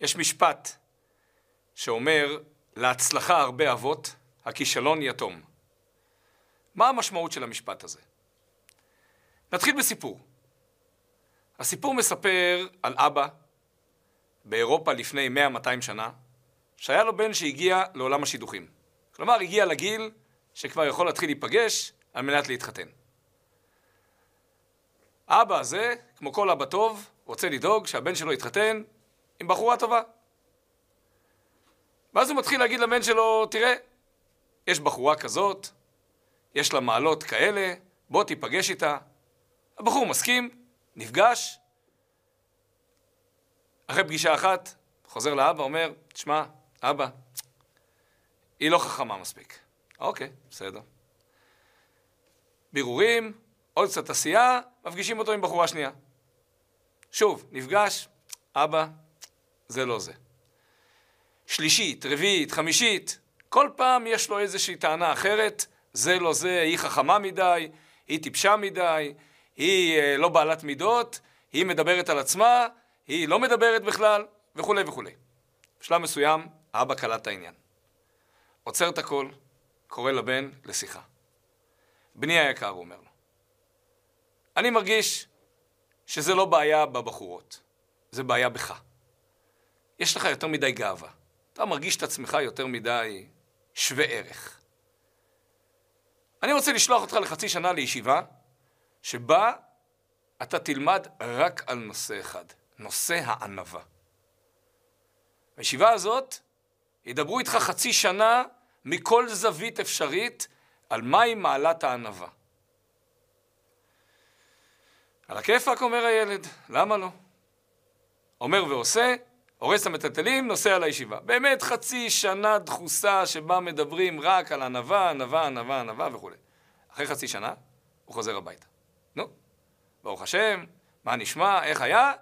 יש משפט שאומר, להצלחה הרבה אבות, הכישלון יתום. מה המשמעות של המשפט הזה? נתחיל בסיפור. הסיפור מספר על אבא באירופה לפני 100-200 שנה, שהיה לו בן שהגיע לעולם השידוכים. כלומר, הגיע לגיל שכבר יכול להתחיל להיפגש על מנת להתחתן. האבא הזה, כמו כל אבא טוב, רוצה לדאוג שהבן שלו יתחתן עם בחורה טובה. ואז הוא מתחיל להגיד לבן שלו, תראה, יש בחורה כזאת, יש לה מעלות כאלה, בוא תיפגש איתה. הבחור מסכים, נפגש. אחרי פגישה אחת, חוזר לאבא, אומר, תשמע, אבא, היא לא חכמה מספיק. אוקיי, בסדר. בירורים, עוד קצת עשייה, מפגישים אותו עם בחורה שנייה. שוב, נפגש, אבא, זה לא זה. שלישית, רביעית, חמישית, כל פעם יש לו איזושהי טענה אחרת, זה לא זה, היא חכמה מדי, היא טיפשה מדי, היא אה, לא בעלת מידות, היא מדברת על עצמה, היא לא מדברת בכלל, וכולי וכולי. בשלב מסוים, האבא קלט את העניין. עוצר את הכל, קורא לבן לשיחה. בני היקר, הוא אומר לו, אני מרגיש שזה לא בעיה בבחורות, זה בעיה בך. יש לך יותר מדי גאווה. אתה מרגיש את עצמך יותר מדי שווה ערך. אני רוצה לשלוח אותך לחצי שנה לישיבה, שבה אתה תלמד רק על נושא אחד, נושא הענווה. בישיבה הזאת ידברו איתך חצי שנה מכל זווית אפשרית על מהי מעלת הענווה. על הכיפאק, אומר הילד, למה לא? אומר ועושה, הורס המטלטלים, נוסע לישיבה. באמת חצי שנה דחוסה שבה מדברים רק על ענווה, ענווה, ענווה, ענווה וכולי. אחרי חצי שנה, הוא חוזר הביתה. נו, ברוך השם, מה נשמע, איך היה,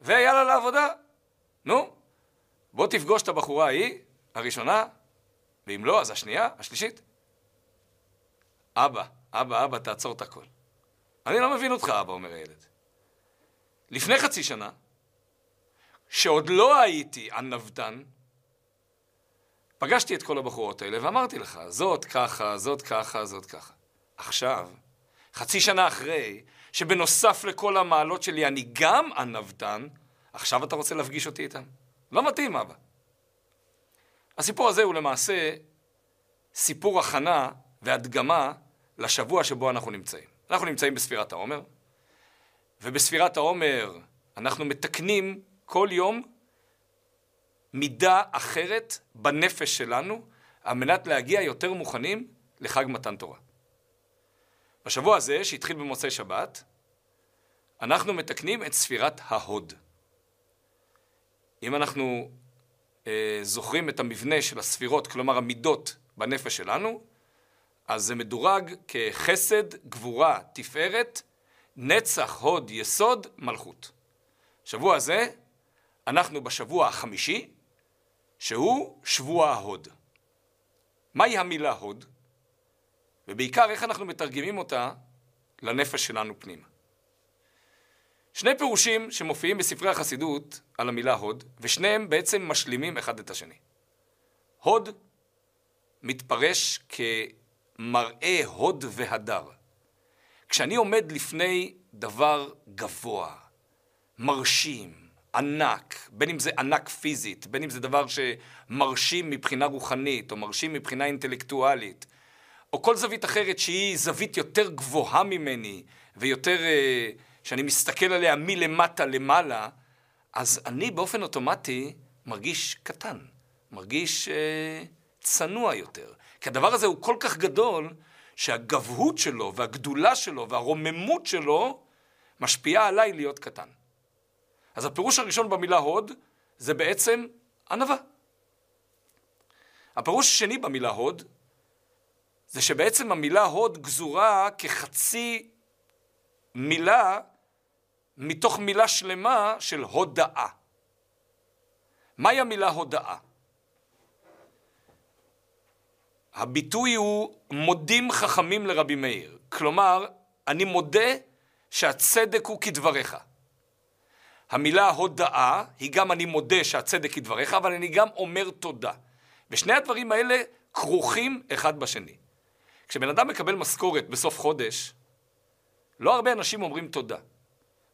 ויאללה לעבודה. נו, בוא תפגוש את הבחורה ההיא, הראשונה, ואם לא, אז השנייה, השלישית. אבא, אבא, אבא, תעצור את הכל. אני לא מבין אותך, אבא, אומר הילד. לפני חצי שנה, שעוד לא הייתי ענוותן, פגשתי את כל הבחורות האלה ואמרתי לך, זאת ככה, זאת ככה, זאת ככה. עכשיו, חצי שנה אחרי, שבנוסף לכל המעלות שלי אני גם ענוותן, עכשיו אתה רוצה להפגיש אותי איתם? לא מתאים, אבא. הסיפור הזה הוא למעשה סיפור הכנה והדגמה לשבוע שבו אנחנו נמצאים. אנחנו נמצאים בספירת העומר, ובספירת העומר אנחנו מתקנים כל יום מידה אחרת בנפש שלנו, על מנת להגיע יותר מוכנים לחג מתן תורה. בשבוע הזה, שהתחיל במוצאי שבת, אנחנו מתקנים את ספירת ההוד. אם אנחנו אה, זוכרים את המבנה של הספירות, כלומר המידות בנפש שלנו, אז זה מדורג כחסד, גבורה, תפארת, נצח, הוד, יסוד, מלכות. שבוע זה, אנחנו בשבוע החמישי, שהוא שבוע ההוד. מהי המילה הוד? ובעיקר איך אנחנו מתרגמים אותה לנפש שלנו פנימה. שני פירושים שמופיעים בספרי החסידות על המילה הוד, ושניהם בעצם משלימים אחד את השני. הוד מתפרש כמראה הוד והדר. כשאני עומד לפני דבר גבוה, מרשים, ענק, בין אם זה ענק פיזית, בין אם זה דבר שמרשים מבחינה רוחנית, או מרשים מבחינה אינטלקטואלית, או כל זווית אחרת שהיא זווית יותר גבוהה ממני, ויותר, אה, שאני מסתכל עליה מלמטה למעלה, אז אני באופן אוטומטי מרגיש קטן, מרגיש אה, צנוע יותר. כי הדבר הזה הוא כל כך גדול, שהגבהות שלו, והגדולה שלו, והרוממות שלו, משפיעה עליי להיות קטן. אז הפירוש הראשון במילה הוד זה בעצם ענווה. הפירוש השני במילה הוד זה שבעצם המילה הוד גזורה כחצי מילה מתוך מילה שלמה של הודאה. מהי המילה הודאה? הביטוי הוא מודים חכמים לרבי מאיר. כלומר, אני מודה שהצדק הוא כדבריך. המילה הודאה היא גם אני מודה שהצדק כדבריך, אבל אני גם אומר תודה. ושני הדברים האלה כרוכים אחד בשני. כשבן אדם מקבל משכורת בסוף חודש, לא הרבה אנשים אומרים תודה.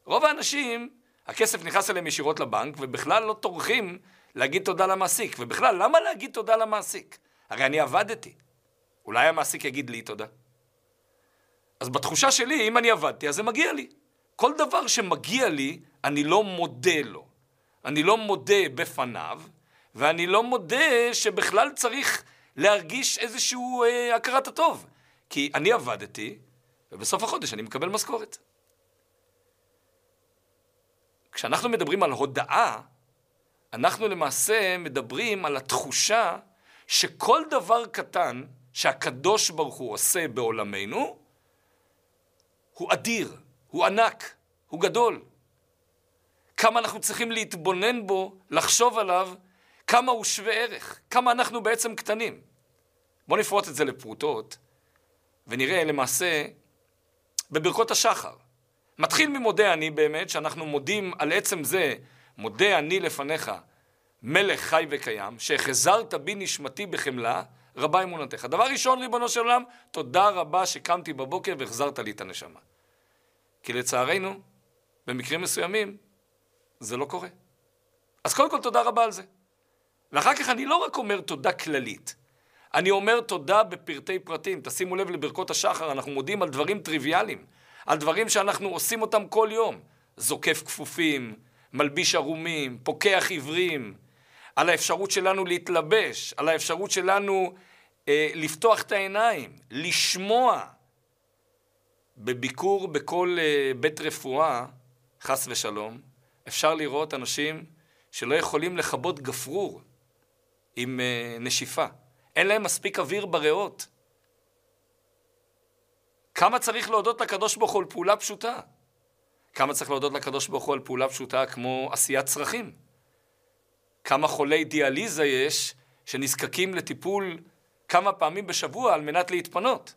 רוב האנשים, הכסף נכנס אליהם ישירות לבנק, ובכלל לא טורחים להגיד תודה למעסיק. ובכלל, למה להגיד תודה למעסיק? הרי אני עבדתי. אולי המעסיק יגיד לי תודה. אז בתחושה שלי, אם אני עבדתי, אז זה מגיע לי. כל דבר שמגיע לי, אני לא מודה לו. אני לא מודה בפניו, ואני לא מודה שבכלל צריך להרגיש איזושהי אה, הכרת הטוב. כי אני עבדתי, ובסוף החודש אני מקבל משכורת. כשאנחנו מדברים על הודאה, אנחנו למעשה מדברים על התחושה שכל דבר קטן שהקדוש ברוך הוא עושה בעולמנו, הוא אדיר, הוא ענק, הוא גדול. כמה אנחנו צריכים להתבונן בו, לחשוב עליו, כמה הוא שווה ערך, כמה אנחנו בעצם קטנים. בואו נפרוט את זה לפרוטות, ונראה למעשה בברכות השחר. מתחיל ממודה אני באמת, שאנחנו מודים על עצם זה, מודה אני לפניך, מלך חי וקיים, שהחזרת בי נשמתי בחמלה, רבה אמונתך. דבר ראשון, ריבונו של עולם, תודה רבה שקמתי בבוקר והחזרת לי את הנשמה. כי לצערנו, במקרים מסוימים, זה לא קורה. אז קודם כל תודה רבה על זה. ואחר כך אני לא רק אומר תודה כללית, אני אומר תודה בפרטי פרטים. תשימו לב לברכות השחר, אנחנו מודים על דברים טריוויאליים, על דברים שאנחנו עושים אותם כל יום. זוקף כפופים, מלביש ערומים, פוקח עיוורים, על האפשרות שלנו להתלבש, על האפשרות שלנו אה, לפתוח את העיניים, לשמוע. בביקור בכל אה, בית רפואה, חס ושלום, אפשר לראות אנשים שלא יכולים לכבות גפרור עם אה, נשיפה. אין להם מספיק אוויר בריאות. כמה צריך להודות לקדוש ברוך הוא על פעולה פשוטה? כמה צריך להודות לקדוש ברוך הוא על פעולה פשוטה כמו עשיית צרכים? כמה חולי דיאליזה יש שנזקקים לטיפול כמה פעמים בשבוע על מנת להתפנות?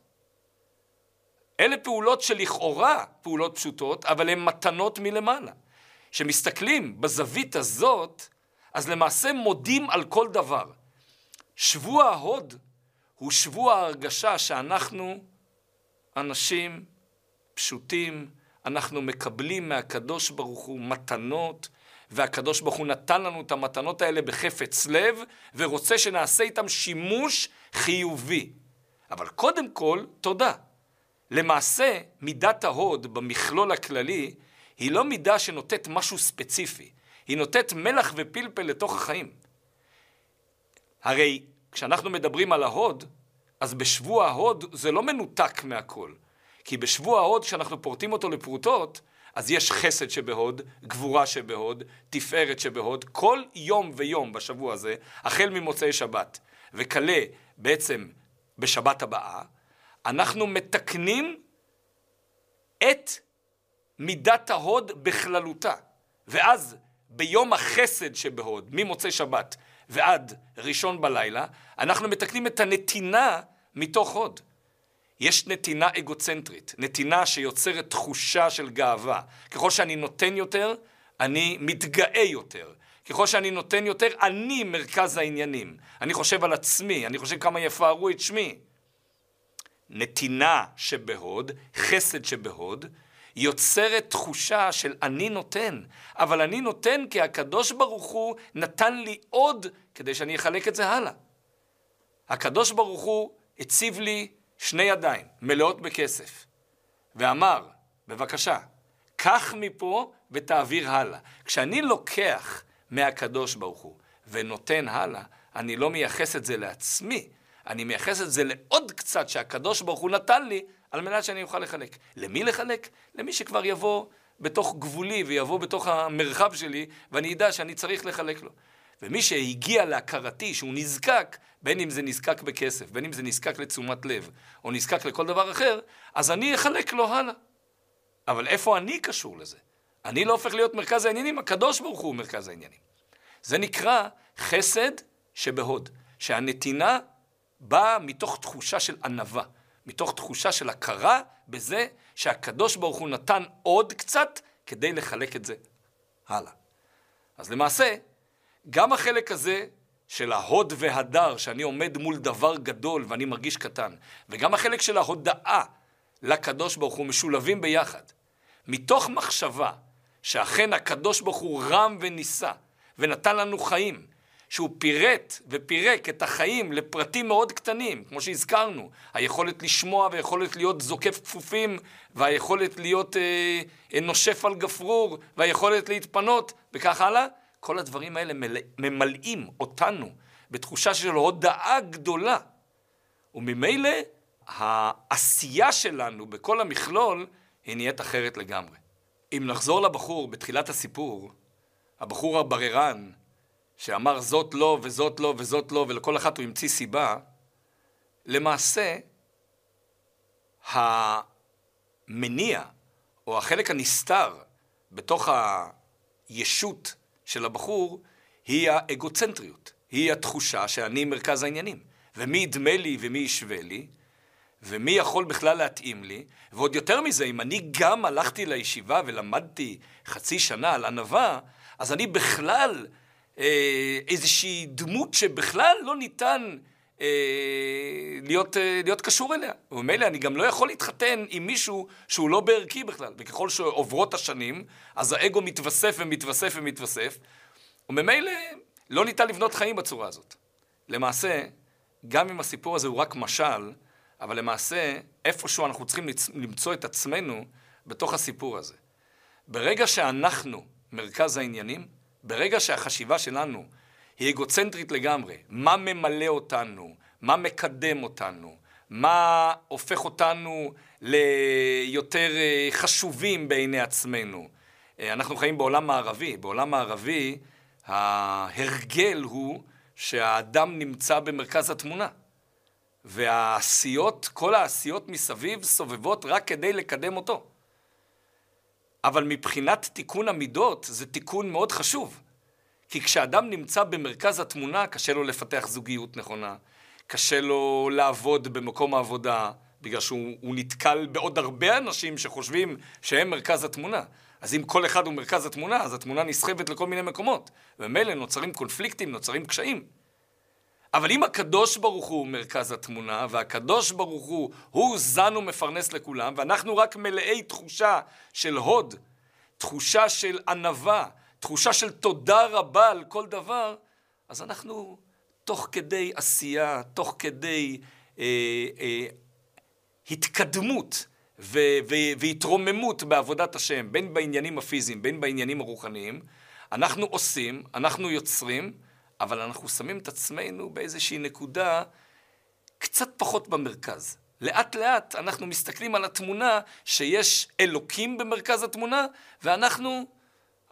אלה פעולות שלכאורה פעולות פשוטות, אבל הן מתנות מלמעלה. כשמסתכלים בזווית הזאת, אז למעשה מודים על כל דבר. שבוע ההוד הוא שבוע ההרגשה שאנחנו אנשים פשוטים, אנחנו מקבלים מהקדוש ברוך הוא מתנות, והקדוש ברוך הוא נתן לנו את המתנות האלה בחפץ לב, ורוצה שנעשה איתם שימוש חיובי. אבל קודם כל, תודה. למעשה, מידת ההוד במכלול הכללי היא לא מידה שנותנת משהו ספציפי, היא נותנת מלח ופלפל לתוך החיים. הרי כשאנחנו מדברים על ההוד, אז בשבוע ההוד זה לא מנותק מהכל. כי בשבוע ההוד, כשאנחנו פורטים אותו לפרוטות, אז יש חסד שבהוד, גבורה שבהוד, תפארת שבהוד, כל יום ויום בשבוע הזה, החל ממוצאי שבת, וכלה בעצם בשבת הבאה, אנחנו מתקנים את מידת ההוד בכללותה. ואז ביום החסד שבהוד, ממוצאי שבת ועד ראשון בלילה, אנחנו מתקנים את הנתינה מתוך הוד. יש נתינה אגוצנטרית, נתינה שיוצרת תחושה של גאווה. ככל שאני נותן יותר, אני מתגאה יותר. ככל שאני נותן יותר, אני מרכז העניינים. אני חושב על עצמי, אני חושב כמה יפארו את שמי. נתינה שבהוד, חסד שבהוד, יוצרת תחושה של אני נותן, אבל אני נותן כי הקדוש ברוך הוא נתן לי עוד כדי שאני אחלק את זה הלאה. הקדוש ברוך הוא הציב לי שני ידיים מלאות בכסף, ואמר, בבקשה, קח מפה ותעביר הלאה. כשאני לוקח מהקדוש ברוך הוא ונותן הלאה, אני לא מייחס את זה לעצמי, אני מייחס את זה לעוד קצת שהקדוש ברוך הוא נתן לי, על מנת שאני אוכל לחלק. למי לחלק? למי שכבר יבוא בתוך גבולי ויבוא בתוך המרחב שלי, ואני אדע שאני צריך לחלק לו. ומי שהגיע להכרתי שהוא נזקק, בין אם זה נזקק בכסף, בין אם זה נזקק לתשומת לב, או נזקק לכל דבר אחר, אז אני אחלק לו הלאה. אבל איפה אני קשור לזה? אני לא הופך להיות מרכז העניינים, הקדוש ברוך הוא מרכז העניינים. זה נקרא חסד שבהוד, שהנתינה באה מתוך תחושה של ענווה, מתוך תחושה של הכרה בזה שהקדוש ברוך הוא נתן עוד קצת כדי לחלק את זה הלאה. אז למעשה, גם החלק הזה של ההוד והדר, שאני עומד מול דבר גדול ואני מרגיש קטן, וגם החלק של ההודאה לקדוש ברוך הוא משולבים ביחד, מתוך מחשבה שאכן הקדוש ברוך הוא רם ונישא, ונתן לנו חיים, שהוא פירט ופירק את החיים לפרטים מאוד קטנים, כמו שהזכרנו, היכולת לשמוע והיכולת להיות זוקף כפופים, והיכולת להיות אה, נושף על גפרור, והיכולת להתפנות, וכך הלאה, כל הדברים האלה מלא, ממלאים אותנו בתחושה של הודאה גדולה. וממילא העשייה שלנו בכל המכלול היא נהיית אחרת לגמרי. אם נחזור לבחור בתחילת הסיפור, הבחור הבררן, שאמר זאת לא וזאת לא וזאת לא, ולכל אחת הוא המציא סיבה, למעשה, המניע, או החלק הנסתר בתוך הישות של הבחור, היא האגוצנטריות. היא התחושה שאני מרכז העניינים. ומי ידמה לי ומי ישווה לי, ומי יכול בכלל להתאים לי, ועוד יותר מזה, אם אני גם הלכתי לישיבה ולמדתי חצי שנה על ענווה, אז אני בכלל איזושהי דמות שבכלל לא ניתן אה, להיות, אה, להיות קשור אליה. וממילא אני גם לא יכול להתחתן עם מישהו שהוא לא בערכי בכלל. וככל שעוברות השנים, אז האגו מתווסף ומתווסף ומתווסף, וממילא לא ניתן לבנות חיים בצורה הזאת. למעשה, גם אם הסיפור הזה הוא רק משל, אבל למעשה, איפשהו אנחנו צריכים למצוא את עצמנו בתוך הסיפור הזה. ברגע שאנחנו מרכז העניינים, ברגע שהחשיבה שלנו היא אגוצנטרית לגמרי, מה ממלא אותנו, מה מקדם אותנו, מה הופך אותנו ליותר אה, חשובים בעיני עצמנו. אה, אנחנו חיים בעולם מערבי, בעולם מערבי ההרגל הוא שהאדם נמצא במרכז התמונה. והעשיות, כל העשיות מסביב סובבות רק כדי לקדם אותו. אבל מבחינת תיקון המידות זה תיקון מאוד חשוב. כי כשאדם נמצא במרכז התמונה, קשה לו לפתח זוגיות נכונה, קשה לו לעבוד במקום העבודה, בגלל שהוא נתקל בעוד הרבה אנשים שחושבים שהם מרכז התמונה. אז אם כל אחד הוא מרכז התמונה, אז התמונה נסחבת לכל מיני מקומות. וממילא נוצרים קונפליקטים, נוצרים קשיים. אבל אם הקדוש ברוך הוא מרכז התמונה, והקדוש ברוך הוא, הוא זן ומפרנס לכולם, ואנחנו רק מלאי תחושה של הוד, תחושה של ענווה, תחושה של תודה רבה על כל דבר, אז אנחנו תוך כדי עשייה, תוך כדי אה, אה, התקדמות ו- ו- והתרוממות בעבודת השם, בין בעניינים הפיזיים, בין בעניינים הרוחניים, אנחנו עושים, אנחנו יוצרים, אבל אנחנו שמים את עצמנו באיזושהי נקודה קצת פחות במרכז. לאט לאט אנחנו מסתכלים על התמונה שיש אלוקים במרכז התמונה, ואנחנו,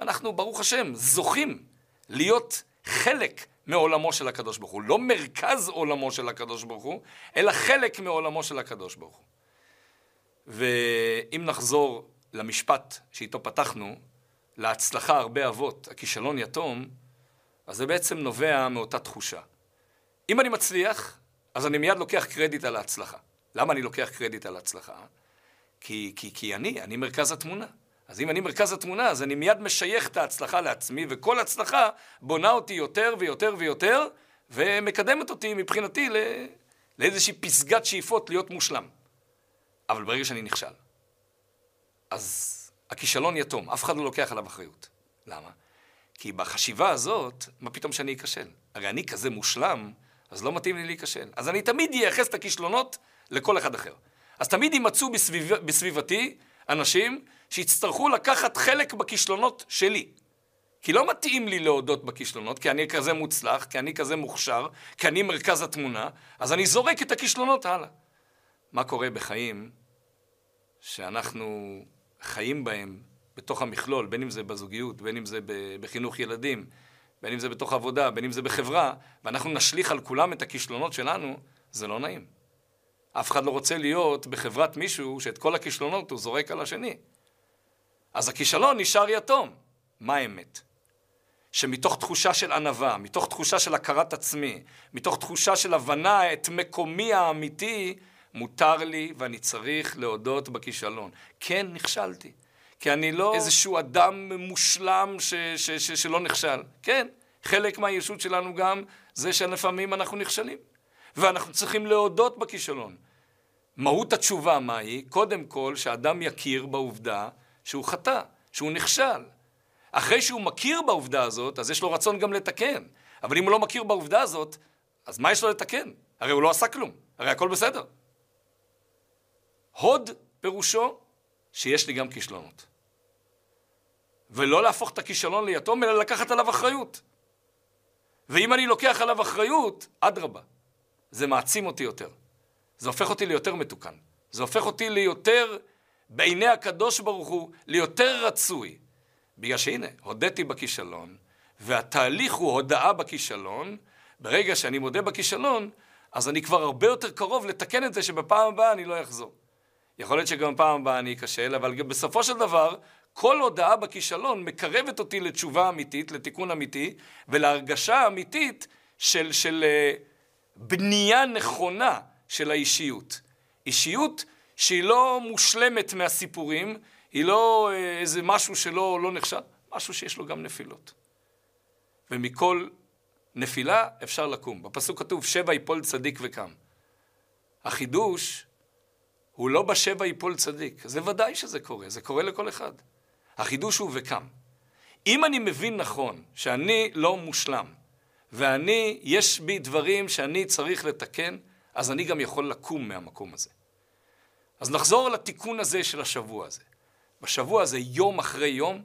אנחנו, ברוך השם, זוכים להיות חלק מעולמו של הקדוש ברוך הוא. לא מרכז עולמו של הקדוש ברוך הוא, אלא חלק מעולמו של הקדוש ברוך הוא. ואם נחזור למשפט שאיתו פתחנו, להצלחה הרבה אבות, הכישלון יתום, אז זה בעצם נובע מאותה תחושה. אם אני מצליח, אז אני מיד לוקח קרדיט על ההצלחה. למה אני לוקח קרדיט על ההצלחה? כי, כי, כי אני, אני מרכז התמונה. אז אם אני מרכז התמונה, אז אני מיד משייך את ההצלחה לעצמי, וכל הצלחה בונה אותי יותר ויותר ויותר, ומקדמת אותי מבחינתי לא, לאיזושהי פסגת שאיפות להיות מושלם. אבל ברגע שאני נכשל, אז הכישלון יתום, אף אחד לא לוקח עליו אחריות. למה? כי בחשיבה הזאת, מה פתאום שאני אכשל? הרי אני כזה מושלם, אז לא מתאים לי להיכשל. אז אני תמיד אייחס את הכישלונות לכל אחד אחר. אז תמיד יימצאו בסביב, בסביבתי אנשים שיצטרכו לקחת חלק בכישלונות שלי. כי לא מתאים לי להודות בכישלונות, כי אני כזה מוצלח, כי אני כזה מוכשר, כי אני מרכז התמונה, אז אני זורק את הכישלונות הלאה. מה קורה בחיים שאנחנו חיים בהם בתוך המכלול, בין אם זה בזוגיות, בין אם זה בחינוך ילדים, בין אם זה בתוך עבודה, בין אם זה בחברה, ואנחנו נשליך על כולם את הכישלונות שלנו, זה לא נעים. אף אחד לא רוצה להיות בחברת מישהו שאת כל הכישלונות הוא זורק על השני. אז הכישלון נשאר יתום. מה האמת? שמתוך תחושה של ענווה, מתוך תחושה של הכרת עצמי, מתוך תחושה של הבנה את מקומי האמיתי, מותר לי ואני צריך להודות בכישלון. כן, נכשלתי. כי אני לא איזשהו אדם מושלם ש, ש, ש, שלא נכשל. כן, חלק מהישות שלנו גם זה שלפעמים אנחנו נכשלים. ואנחנו צריכים להודות בכישלון. מהות התשובה מהי? קודם כל, שאדם יכיר בעובדה שהוא חטא, שהוא נכשל. אחרי שהוא מכיר בעובדה הזאת, אז יש לו רצון גם לתקן. אבל אם הוא לא מכיר בעובדה הזאת, אז מה יש לו לתקן? הרי הוא לא עשה כלום, הרי הכל בסדר. הוד פירושו שיש לי גם כישלונות. ולא להפוך את הכישלון ליתום, אלא לקחת עליו אחריות. ואם אני לוקח עליו אחריות, אדרבה, זה מעצים אותי יותר. זה הופך אותי ליותר מתוקן. זה הופך אותי ליותר, בעיני הקדוש ברוך הוא, ליותר רצוי. בגלל שהנה, הודיתי בכישלון, והתהליך הוא הודאה בכישלון, ברגע שאני מודה בכישלון, אז אני כבר הרבה יותר קרוב לתקן את זה שבפעם הבאה אני לא אחזור. יכול להיות שגם בפעם הבאה אני אכשל, אבל בסופו של דבר, כל הודעה בכישלון מקרבת אותי לתשובה אמיתית, לתיקון אמיתי, ולהרגשה אמיתית של, של uh, בנייה נכונה של האישיות. אישיות שהיא לא מושלמת מהסיפורים, היא לא uh, איזה משהו שלא לא נחשב, משהו שיש לו גם נפילות. ומכל נפילה אפשר לקום. בפסוק כתוב, שבע יפול צדיק וקם. החידוש הוא לא בשבע יפול צדיק. זה ודאי שזה קורה, זה קורה לכל אחד. החידוש הוא וקם. אם אני מבין נכון שאני לא מושלם, ואני, יש בי דברים שאני צריך לתקן, אז אני גם יכול לקום מהמקום הזה. אז נחזור לתיקון הזה של השבוע הזה. בשבוע הזה, יום אחרי יום,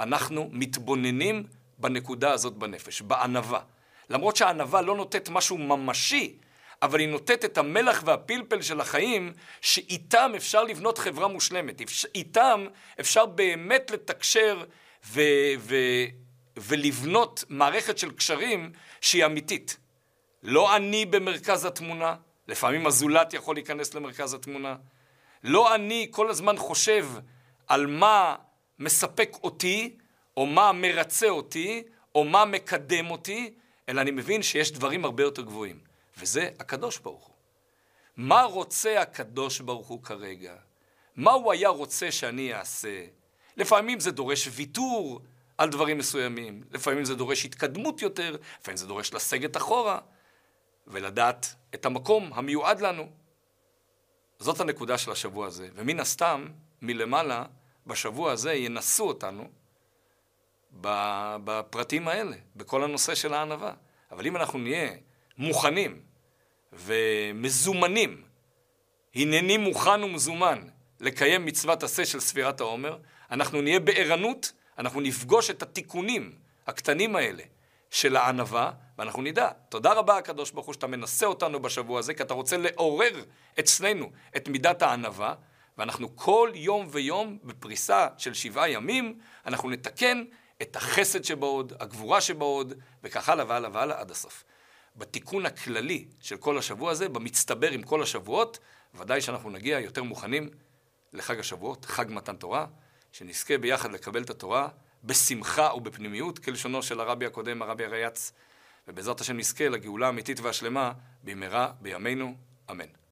אנחנו מתבוננים בנקודה הזאת בנפש, בענווה. למרות שהענווה לא נותנת משהו ממשי, אבל היא נותנת את המלח והפלפל של החיים, שאיתם אפשר לבנות חברה מושלמת. איתם אפשר באמת לתקשר ו- ו- ולבנות מערכת של קשרים שהיא אמיתית. לא אני במרכז התמונה, לפעמים הזולת יכול להיכנס למרכז התמונה. לא אני כל הזמן חושב על מה מספק אותי, או מה מרצה אותי, או מה מקדם אותי, אלא אני מבין שיש דברים הרבה יותר גבוהים. וזה הקדוש ברוך הוא. מה רוצה הקדוש ברוך הוא כרגע? מה הוא היה רוצה שאני אעשה? לפעמים זה דורש ויתור על דברים מסוימים, לפעמים זה דורש התקדמות יותר, לפעמים זה דורש לסגת אחורה, ולדעת את המקום המיועד לנו. זאת הנקודה של השבוע הזה, ומן הסתם, מלמעלה, בשבוע הזה ינסו אותנו בפרטים האלה, בכל הנושא של הענווה. אבל אם אנחנו נהיה מוכנים ומזומנים, הנני מוכן ומזומן לקיים מצוות עשה של ספירת העומר, אנחנו נהיה בערנות, אנחנו נפגוש את התיקונים הקטנים האלה של הענווה, ואנחנו נדע. תודה רבה הקדוש ברוך הוא שאתה מנסה אותנו בשבוע הזה, כי אתה רוצה לעורר אצלנו את מידת הענווה, ואנחנו כל יום ויום בפריסה של שבעה ימים, אנחנו נתקן את החסד שבעוד, הגבורה שבעוד, וכך הלאה והלאה והלאה עד הסוף. בתיקון הכללי של כל השבוע הזה, במצטבר עם כל השבועות, ודאי שאנחנו נגיע יותר מוכנים לחג השבועות, חג מתן תורה, שנזכה ביחד לקבל את התורה בשמחה ובפנימיות, כלשונו של הרבי הקודם, הרבי הריאץ, ובעזרת השם נזכה לגאולה האמיתית והשלמה במהרה בימינו, אמן.